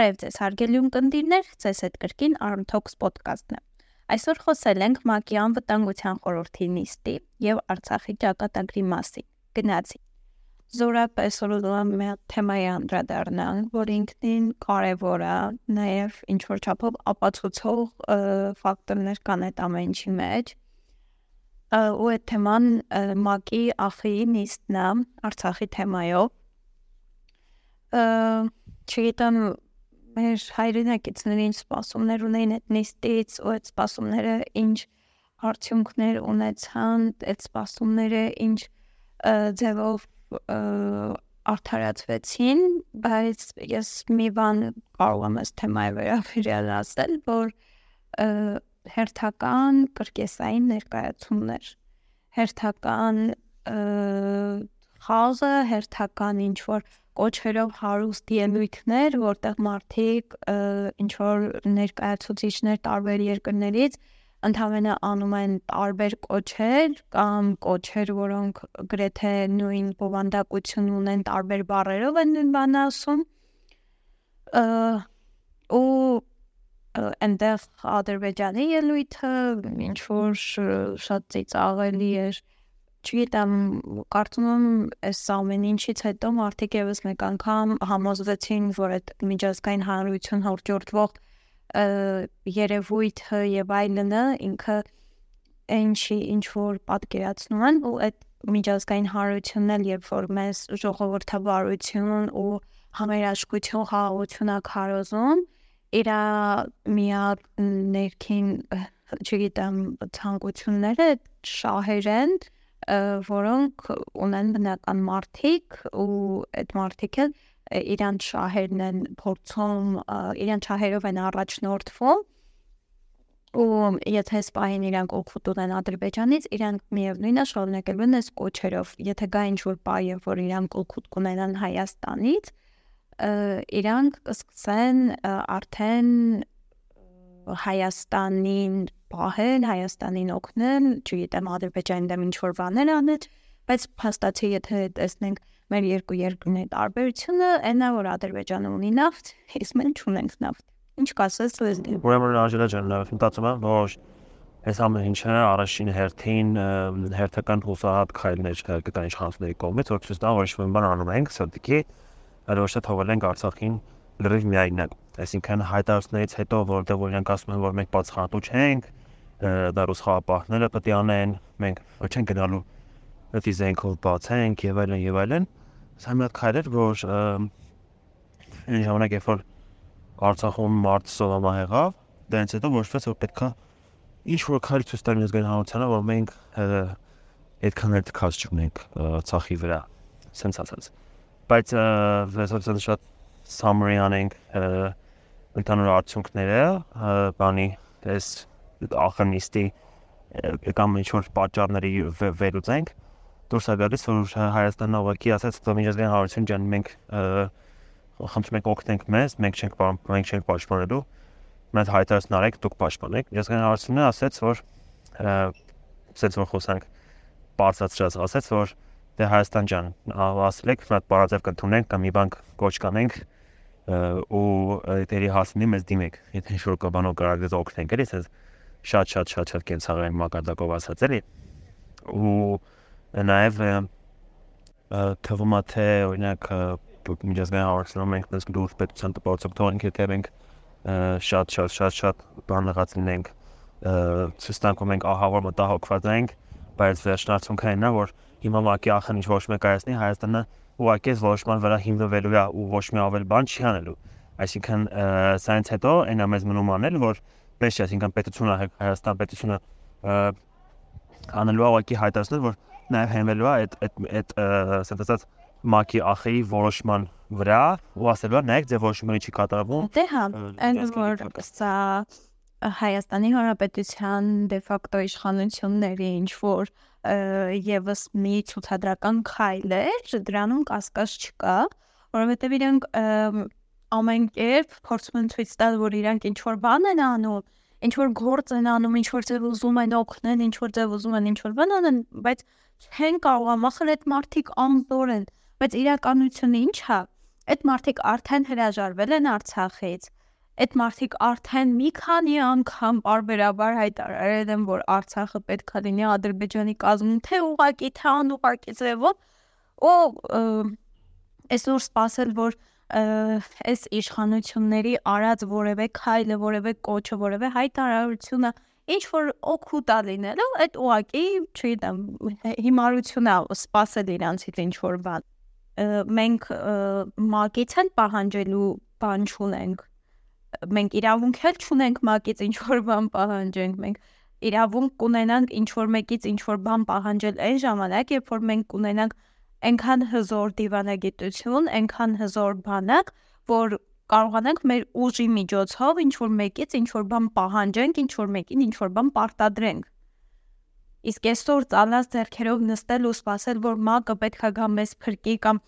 Բարև ձեզ, հարգելի ունկնդիրներ, ձեզ հետ կրկին Arm Talks podcast-ն է։ Այսօր խոսել ենք ՄԱԿ-ի անվտանգության խորհրդի նիստի եւ Արցախի ճակատագրի մասին։ Գնացի։ Զորապես օրոդոն մի թեմայի անդրադառնալ, որ ինքնին կարևոր է, նաեւ ինչ որ չափով ապացուցող ֆակտորներ կան այդ ամեն ինչի մեջ։ Ու այդ թեման ՄԱԿ-ի ԱԽ-ի նիստն է Արցախի թեմայով։ Չգիտեմ մեր հայրենակիցները ինչ սպասումներ ունեին այդ նիստից ու այդ սպասումները ինչ արդյունքներ ունեցան, այդ սպասումները ինչ ձևով արդարացվեցին, բայց ես մի բան կարող եմ այս թեմայի վերաբերյալ ասել, որ հերթական կրկեսային ներկայացումներ, հերթական խաղը, հերթական ինչ որ կոչերով հարուստ ելույթներ, որտեղ մարդիկ ինչ որ ներկայացուցիչներ տարբեր երկրներից ընդհանրապես անում են տարբեր կոչեր կամ կոչեր, որոնք գրեթե նույն բովանդակություն ունեն, տարբեր բառերով են նույն բանը ասում։ ու այնտեղ Ադրբեջանի ելույթը ինչ որ շատ ծիծաղելի էր չգիտեմ, կարծում եմ այս ամեն ինչից հետո մարդիկ եւս մեկ անգամ համոզվեցին, որ այդ միջազգային հանրություն հորճորդվող երևույթը եւ այլնը ինքը ինչի ինչ որ պատկերացնում են ու այդ միջազգային հանրությունն էլ երբ որ մեզ ժողովրդավարություն ու համերաշխություն խաղաղություն ա քարոզում իր միակ ներքին չգիտեմ ցանկությունները շահեր են որոնք ունեն բնական մարդիկ ու այդ մարդիկ էլ իրանց շահերն են փորձում իրանց շահերով են առաջնորդվում ու եթե սպային իրանք օգուտ ունեն Ադրբեջանից, իրանք միևնույնն է շարունակելու են այս կոչերով։ Եթե գա ինչ որ բայ, որ իրանք օգուտ կունենան Հայաստանից, իրանք կսկսեն արդեն Հայաստանին պահել, Հայաստանին օգնել, չգիտեմ, Ադրբեջանի դեմ ինչ որ բաներ անել, բայց փաստացի եթե տեսնենք մեր երկու երկրների տարբերությունը, այնա որ Ադրբեջանը ունի նավթ, իսկ մենք չունենք նավթ։ Ինչ կասես դե։ Ուրեմն Անժելա ջան, մտածում եմ, որ այս ամեն ինչը առաջին հերթին հերթական հուսահատ քայլներ կտան իշխանությունների կողմից, որ ցույց տան, որ ինչ-որ բան անում ենք, սրտիկի, այլ ոչ թե թողել ենք Արցախին լրիվ միայնակ։ Այսինքն հայտարարություններից հետո, որտեղ որ իրենք ասում են, որ մենք բացախանատու չենք, դա ռուս խաղապահները պետք է անեն, մենք չենք գնալու է զենքով բացենք եւ այլն եւ այլն։ Սա մի հատ քայլ էր, որ այն ժամանակ երբ որ Արցախում մարտ սովամա եղավ, դրանից հետո որոշվեց որ պետքա ինչ որ քայլ ցույց տալ միազգային հանրությանը, որ մենք այդքան էլ թքած չունենք Արցախի վրա, սենց ասած։ Բայց վերջապես շատ summary անենք ընդհանուր արդյունքները, բանի այս ախնիստի կամ ինչ որ պատճառների վերուծենք դուրս է գալիս որ Հայաստանն ուղղակի ասաց որ միջազգային հանրություն ջան մենք խնդրում ենք օգնենք մեզ մենք չենք մենք չենք պաշտպանելու մենք հայտարարություն արեք դուք պաշտպանեք միջազգային հանրությունը ասաց որ ասաց որ խոսանք բարձրացրած ասաց որ դե Հայաստան ջան ասել եք մենք բարձր կընդունենք կամ մի բան կոչ կանենք ու դերի հասնի մեզ դիմեք եթե ինչ որ կաբանով կարող դեզ օգնենք էլի ես շատ շատ շատ շատ կենցաղային մակարդակով ասած էլի ու նաև թվում է թե օրինակ միջազգային հարցերում մենք դες դուրս պետության դպրոցով թողենք եթե մենք շատ շատ շատ շատ բան լղած լինենք ցստանքում մենք ահա որ մտահոգված ենք բայց վերջնարցունքն այն է որ հիմա մակի ախն ինչ ոչ մեկ հայտնի Հայաստանը ուղղակի որոշման վրա հիմնվելու է ու ոչ մի ավել բան չի անելու այսինքն սայնց հետո այնա մեզ մնում անել որ պես չէ, այսինքն պետությունը Հայաստան պետությունը անելու ուղղակի հայտարարել որ նաև հենվելու է այդ այդ այդ ասած ասած մակի ախի որոշման վրա ու ասելու է նայեք ձեր որոշումը չի կատարվում դե հա այն որ սա Հայաստանի Հանրապետության դե ֆակտո իշխանությունների ինչ որ եւս մի ցուցադրական քայլ է, դրանում կասկած չկա, որովհետեւ իրենք ամեն կերպ փորձում են ցույց տալ, որ իրանք ինչ որ բան են անում, ինչ որ գործ են անում, ինչ որ ձև ուզում են օգնեն, ինչ որ ձև ուզում են ինչ որ բան անեն, բայց չեն կարող ամախր այդ մարդիկ անզոր են, բայց իրականությունը ի՞նչ է։ այդ մարդիկ արդեն հրաժարվել են Արցախից այդ մարդիկ արդեն մի քանի անգամ բարբերաբար հայտարարել են, որ Արցախը պետքա լինի Ադրբեջանի կազմում, թե ուղակի թե անուղակի ձևով ու այսօր սпасել, որ այս իշխանությունների արած որևէ քայլը, որևէ կոչը, որևէ հայտարարությունը ինչ որ օգուտ է լինելու, այդ ուղակի, չգիտեմ, հիմարություն է սпасել իրանցից ինչ որ բան։ Մենք մակից են պահանջելու բան չունենք մենք իրավունք էլ չունենք մակից ինչ որ բան պահանջենք, մենք իրավունք կունենանք ինչ որ մեկից ինչ որ բան պահանջել այն ժամանակ, երբ որ մենք կունենանք այնքան հզոր դիվանագիտություն, այնքան հզոր բանակ, որ կարողանանք մեր ուժի միջոցով ինչ որ մեկից ինչ որ բան պահանջենք, ինչ որ մեկին ինչ որ բան պարտադրենք։ Իսկ այսօր ցանած ձեռքերով նստել ու սпасել, որ մակը պետքա գա մեզ փրկի կամ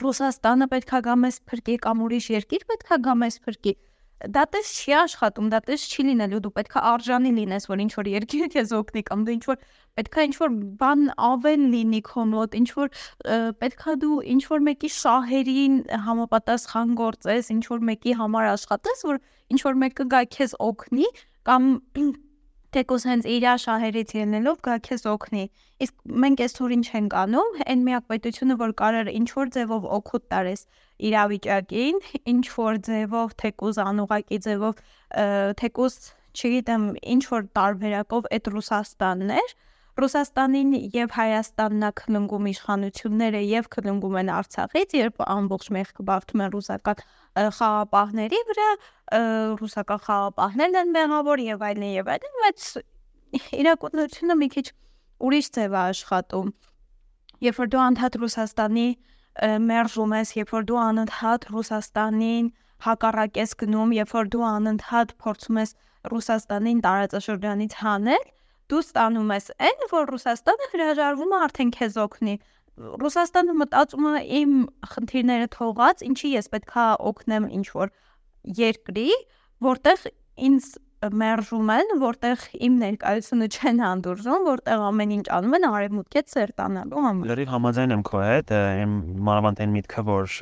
Ռուսաստանը պետքա գա մեզ փրկի կամ ուրիշ երկիր պետքա գա մեզ փրկի, պետք դա տես չի աշխատում, դա տես չի լինելու, դու պետքա արժանի լինես, որ ինչ որ երկիրը քեզ օգնի կամ դու ինչ որ պետքա ինչ որ բան ավել լինի քո մոտ, ինչ որ պետքա դու ինչ որ մեկի շահերին համապատասխան գործես, ինչ որ մեկի համար աշխատես, որ ինչ որ մեկը գա քեզ օգնի կամ թեկուզ հենց իր շահերից ելնելով գա քեզ օգնի։ Իսկ մենք այսօր ինչ ենք անում, այն միակ պետությունը, որ կարար ինչ որ ձևով օգուտ տարես իրավիճակին, ինչ որ ձևով թեկուզ անուղակի ձևով թեկուզ չգիտեմ, ինչ որ տարբերակով այդ Ռուսաստանն էր, Ռուսաստանին եւ Հայաստանն է քննում իշխանությունները եւ քննում են Արցախից, երբ ամբողջ մեղքը բավթում են ռուսական խաղապահների վրա, ռուսական խաղապահներն են մեղավոր եւ այլն եւ այլն, բայց իրակունությունը մի քիչ ուրիշ ձև է աշխատում։ Երբ որ դու անդադ Ռուսաստանի մերժում ես, երբ որ դու անընդհատ Ռուսաստանին հակառակ ես գնում, երբ որ դու անընդհատ փորձում ես Ռուսաստանին տարածաշրջանից հանել, դու ստանում ես այն, որ Ռուսաստանը հրաժարվում է արդեն քեզ օգնի։ Ռուսաստանը մտածում է իմ խնդիրները թողած, ինչի ես պետքա օգնեմ ինչ որ երկրի, որտեղ ինձ մերժում են, որտեղ իմ ներկայությունը չեն հանդուրժում, որտեղ ամեն ինչ անում են արևմուտքից սերտանալու համար։ Լրիվ համաձայն եմ քո հետ, իմ մանավանդ այն միտքը, որ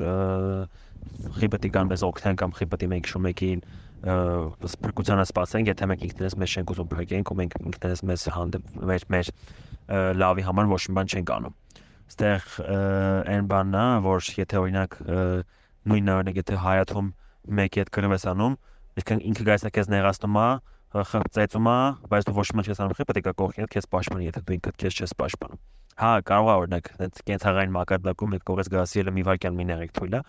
խիպտի կան մեզ օգնեն կամ խիպտի մենք շումեկին սպրկությանը սպասենք, եթե մենք ինքներս մեզ չենք ուզում փրկենք ու մենք ինքներս մեզ հանդեպ մեր մեր լավի համար ոչ մի բան չենք անում։ Այստեղ այն բանն է, որ եթե օրինակ նույնը օրինակ եթե հայաթում մեկի հետ գրում ես անում, իսկ ինքը գայս է քեզ նեղացնում է, խղճեցում է, բայց դու ոչ մի չես անում, պետք է կողքին քեզ պաշտպանի, եթե դու ինքդ քեզ չես պաշտպանում։ Հա, կարող է օրինակ այդ կենցաղային մակարդակում այդ կողես գասիելը մի վարքյան մի նեղեք թույլ է,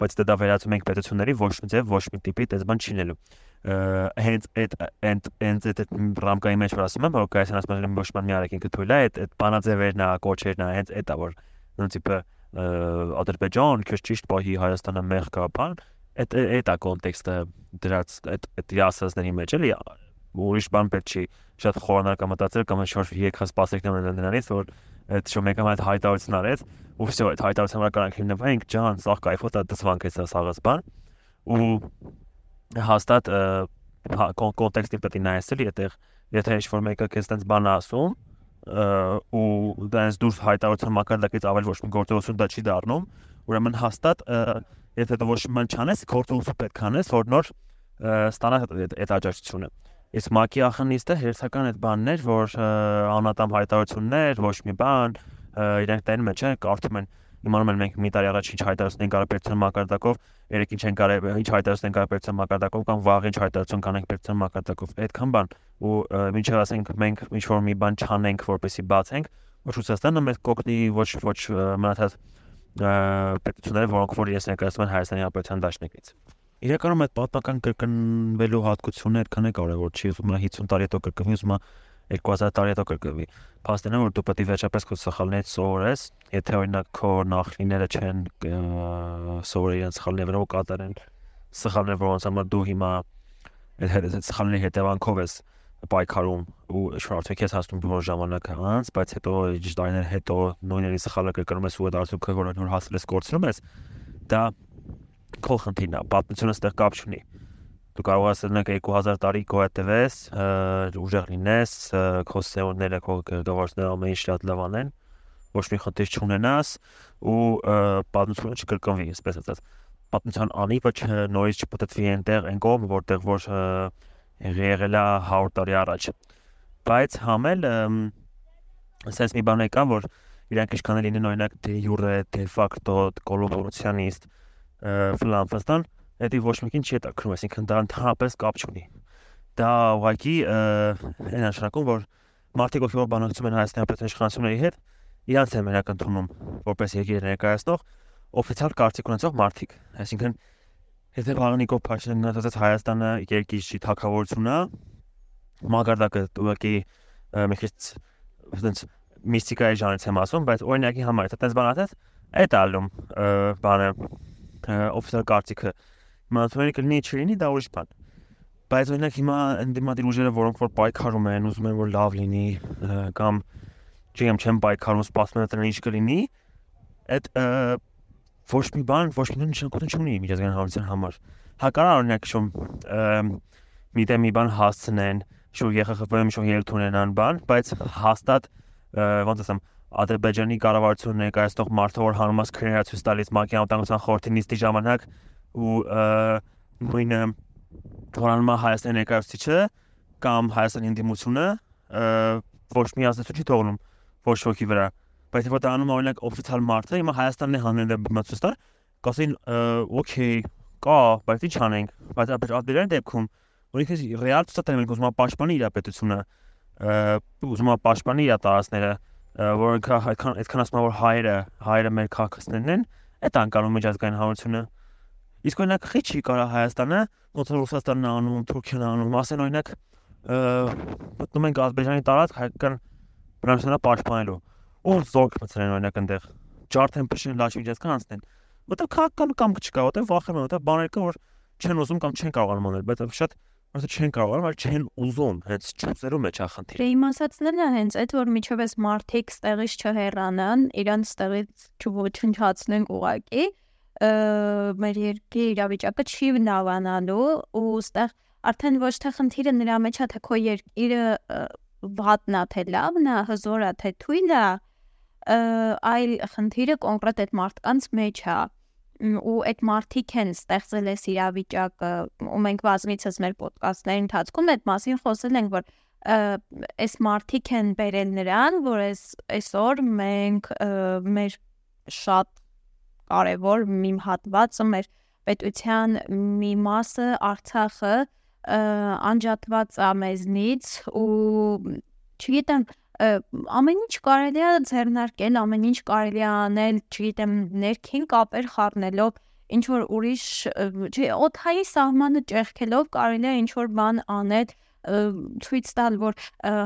բայց դա վերածում ենք պետությունների ոչ մի ձև, ոչ մի տիպի դες բան չի լինելու հենց այդ այդ հենց այդ ռամկայի մեջ որ ասում եմ որ կայսան ասում եմ ոչ մի մի արեք ինքը թույլ է այդ այդ բանաձևերն է կոչերն է հենց այդ է որ նույն տիպը Ադրբեջան քեզ ճիշտ պահի Հայաստանը մեղ կա բան այդ այդ է կոնտեքստը դրած այդ այդ ասածների մեջ էլի ուրիշ բան պետք չի շատ խորանալ կամ մտածել կամ ինչ-որ եկած սպասեք նրանից որ այդ շո մեկը այդ հայտարարություն արեց ու վсё այդ հայտարարության վրա կարանք հիմնվենք ջան սաղ кайֆոտ է դսվանք էս սաղս բան ու հաստատ հա, կոնտեքստին պետք է նայես էլի այդտեղ եթե ինչ որ մեկը քեզ տենց բան ասում ու դրանից դուրս հայտարարության մակարդակից ավել ոչ մի գործողություն դա չի դառնում ուրեմն հաստատ եթե դա ոչ մի բան չանես գործողություն պետք անես որ նոր ստանաս այդ աջակցությունը այդ Իսկ Մակի ախնիստը հերթական այդ բաններ, որ անատամ հայտարարություններ, ոչ մի բան, իրենք տեն մեջ են, կարդում են իմանում են մենք մի տարի առաջ ինչ հայտարարություն ենք արել պետության մակարդակով, երեք ինչ ենք արել, ինչ հայտարարություն ենք արել պետության մակարդակով կամ վաղ ինչ հայտարարություն կանենք պետության մակարդակով։ Այդքան բան ու մինչև ասենք մենք ինչ որ մի բան չանենք, որպեսի բացենք, ոչ Ռուսաստանը մեզ կոգնի ոչ ոչ մնացած պետությունները, որոնք որ ես ներկայացնում են Հայաստանի Հանրապետության դաշնակից։ Իրականում այդ պատմական կրկնվելու հատկությունը այդքան է կարևոր չի, ուզում եմ 50 տարի հետո կրկնվի, ուզում եմ 2000 տարի հետո կրկնվի։ Փաստն է որ դու պետք է վերջապես քո սխալներից սովորես, եթե օրինակ քո նախնիները չեն սովորել իրենց սխալների վրա ու կատարեն սխալներ, որոնց համար դու հիմա այդ սխալների հետևանքով ես պայքարում ու շարունակեք ես հասնում որ ժամանակ անց, բայց հետո տարիներ հետո նույնների սխալը կրկնում ես ու այդ արդյունքը որ նոր հասել ես կորցնում ես, դա քո խնդիրն է, պատմությունը ստեղ կապ չունի։ Դու կարող ես ասել 2000 տարի քո հետևես, ուժեղ լինես, քո սեոնները, քո գողորները ամեն ինչ շատ լավ անեն, ոչ մի խնդիր չունենաս ու պատմությունը չկրկնվի, այսպես ասած պատմության անիվը նորից չպտտվի այնտեղ այն կողմ, որտեղ որ եղել է 100 տարի առաջ։ Բայց համել ասես մի բան եկա, որ իրանք ինչքան էլ լինեն օրինակ դե յուրե, դե ֆակտո, կոլաբորացիոնիստ, ֆլանֆստան, դա ոչ մեկին չի հետաքրում, այսինքն դա ընդհանրապես կապ չունի։ Դա ուղղակի այն նշանակում, որ մարդիկ ովքեր բանակցում են Հայաստանի պետաշխանությունների հետ, իրանց են մենակ ընդունում որպես երկիր ներկայացնող օֆիցիալ կարծիք ունեցող մարդիկ։ Այսինքն եթե Վաղանիկով Փաշինյանը ասած Հայաստանը երկիր թակավորությունն է, մագարտակը ուղղակի քիչ այդպես միստիկայի ժանրից եմ ասում, բայց օրինակի համար տես բան ասած, այդ ալում բանը օֆիցիալ կարծիքը մատուերի կլինի չլինի դա ուրիշ բան բայց օրինակ հիմա ընդդիմադիր ուժերը որոնք որ պայքարում են ուզում են որ լավ լինի կամ չեմ չեմ պայքարում սպասում են թե ինչ կլինի այդ ոչ մի բան, ոչ մի նշանակություն չունի միջազգային հանրության համար։ Հակառակ օրինակ շում մի դե մի բան հասցնեն, շու ԵԽԽՎ-ում շու ելք ունենան բան, բայց հաստատ ոնց ասեմ, Ադրբեջանի կառավարությունը ներկայացնող մարդը որ հանումաս քրեացույց տալիս ՄԱԿ-ի անվտանգության խորհրդի նիստի ժամանակ ու նույնը թորանմա Հայաստանի ներկայացուցիչը կամ Հայաստանի ընդդիմությունը ոչ մի ազդեցություն չի թողնում ոչ ոքի վրա բայց եթե անում օրինակ օֆիցիալ մարդը, հիմա Հայաստանն է հանել բացուս տար, կասին օքեյ, կա, բայց ինչ անենք, բայց աբերան դեպքում որ ինքս ռեալ ցուցակն եմ ուզում պաշտպանի իր պետությունը, ուզում պաշտպանի իր տարածները, որ այդքան այդքան ասում որ հայերը, հայերը մեր քաղաքացիներն են, այդ անկանում միջազգային հանրությունը Իսկ օրինակ խի չի կարա Հայաստանը, ոնց որ Ռուսաստանն անում, Թուրքիան անում, ասեն օրինակ մտնում են Ադրբեջանի տարածք հայկական բնակչությունը պաշտպանելու ով զորք մցրեն օրինակ այնտեղ ջարդեն փշեն լաչ միջազգան անցնեն որտեղ քաղաքական կամք չկա որտեղ վախում են որտեղ բաներ կա որ չեն ուզում կամ չեն կարողանում անել բայց շատ Որտեղ չեն կարողանում, այլ չեն ուզում, հենց չուզելու մեջ է խնդիրը։ Դե իմ ասածներն է հենց այդ, որ միջովես մարդիկ ստեղից չհեռանան, իրանց ստեղից չոչնչացնեն ուղակի, մեր երկրի իրավիճակը չի նավանալու ու ստեղ արդեն ոչ թե խնդիրը նրա մեջ է, թե քո երկիրը վատն է, թե լավն է, հզոր է, թե թույլ է, այլ խնդիրը կոնկրետ այդ մարդկանց մեջ է ու այդ մարդիկ են ստեղծել այս իրավիճակը ու մենք բազմիցս մեր ոդկասթների ընթացքում այդ մասին խոսել ենք որ այս մարդիկ են բերել նրան որ այս այսօր մենք մեր շատ կարևոր մի հատվածը մեր պետության մի մասը Արցախը անջատված է մեզնից ու չգիտեմ ամեն ինչ կարելի է ձեռնարկել, ամեն ինչ կարելի է անել, չգիտեմ, ներքին կապեր խառնելով, ինչ որ ուրիշ, չի, օթայի սահմանը ճեղքելով կարելի է ինչ որ բան անել, ցույց տալ, որ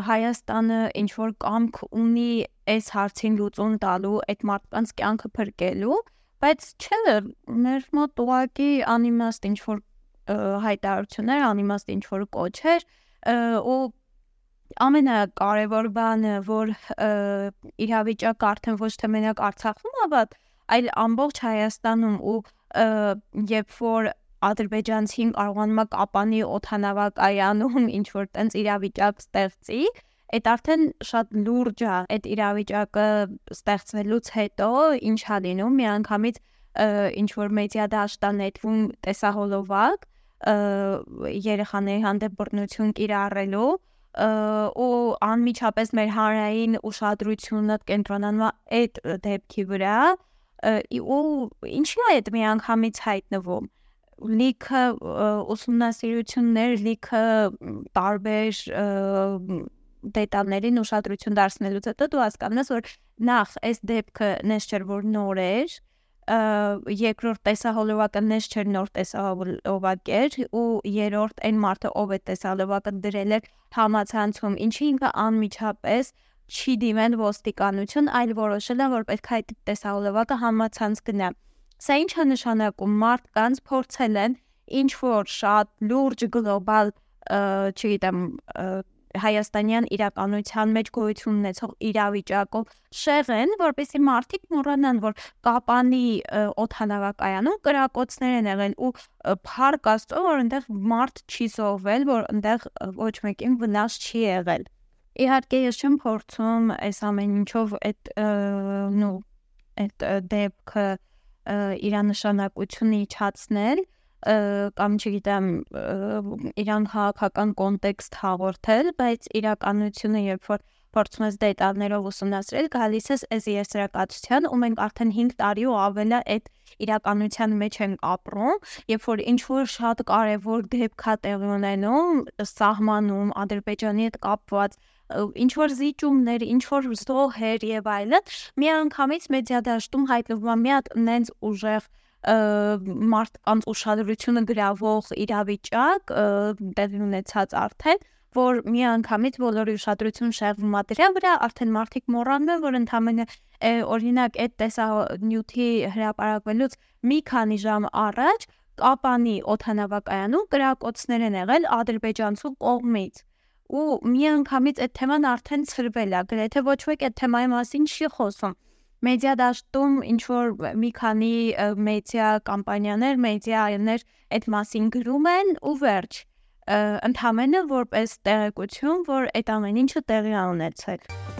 Հայաստանը ինչ որ կամք ունի այս հարցին լուծում տալու, այդ մարդկանց կյանքը փրկելու, բայց չէ, մեր մոտ ուղակի անիմաստ ինչ որ հայտարարություններ, անիմաստ ինչ որ կոչեր ու ամենակարևոր բանը, որ իրավիճակը արդեն ոչ թե մենակ Արցախում է վատ, այլ ամբողջ Հայաստանում ու երբ որ ադրբեջանցին կարողանում է կապանի օթանավակայանում ինչ որ տենց իրավիճակ ստեղծի, այդ արդեն շատ լուրջ է այդ իրավիճակը ստեղծվելուց հետո ինչ է լինում միանգամից ինչ որ մեդիա դաշտա նետվում տեսահոլովակ երեխաների հանդեպ բռնություն կիրառելու ու անմիջապես մեր հանրային ուշադրությունը կենտրոնանում է այդ դեպքի վրա ու ինչի է այդ միանգամից հայտնվում լիքը ուսումնասիրություններ, լիքը տարբեր դետալներին ուշադրություն դարձնելուց հետո դու հասկանում ես, որ նախ այս դեպքը նես չէր որ նոր էր, երկրորդ տեսահոլովակը նես չէր նոր տեսահոլովակ էր ու երրորդ այն մարդը ով է տեսահոլովակը դրել էր համացանցում ինչի ինքը անմիջապես չի դիմեն ոստիկանություն այլ որոշել են որ պետք է այդ տեսահոլովակը համացանց գնա սա ինչ է նշանակում մարդկանց փորձել են ինչ որ շատ լուրջ գլոբալ չգիտեմ հայաստանյան իրականության մեջ գոյություն ունեցող իրավիճակով շեղեն, որպեսզի մարդիկ մոռանան, որ Կապանի օթանավակայանում կրակոցներ են եղել ու փառք Աստծո, որ այնտեղ մարդ չի զոհվել, որ այնտեղ ոչ մեկին վնաս չի եղել։ Իհարկե ես չեմ փորձում այս ամեն ինչով այդ նո այդ դեպքը իր նշանակությունը իջացնել կամ չգիտեմ իրան քաղաքական կոնտեքստ հաղորդել, բայց իրականությունը երբ որ փորձում ես դետալներով ուսումնասիրել, գալիս ես այս եզրակացության, ու մենք արդեն 5 տարի ու ավելա այդ իրականության մեջ ենք ապրում, երբ որ ինչ որ շատ կարևոր դեպք է տեղի ունենում սահմանում Ադրբեջանի հետ կապված ինչ որ զիջումներ, ինչ որ զոհեր եւ այլն, միանգամից մեդիա դաշտում հայտնվում է մի հատ նենց ուժեղ մարդկանց ուշադրությունը գրավող իրավիճակ տեղի ունեցած արդեն որ մի անգամից բոլորի ուշադրություն շեղվում է դրա վրա, արդեն մարդիկ մոռանում են, որ ընդամենը օրինակ այդ տեսանյութի հրապարակվելուց մի քանի ժամ առաջ Կապանի օթանավակայանում կրակոցներ են եղել ադրբեջանցու կողմից ու մի անգամից այդ թեման արդեն ծրվել է, գրեթե ոչ ոք այդ թեմայի մասին չի խոսում մեդիա դաշտում ինչ որ մի քանի մեդիա կամպանիաներ, մեդիաներ այդ մասին գրում են ու վերջ ընդհանրապես որպես տեղեկություն, որ այդ ամեն ինչը տեղի ունեցել։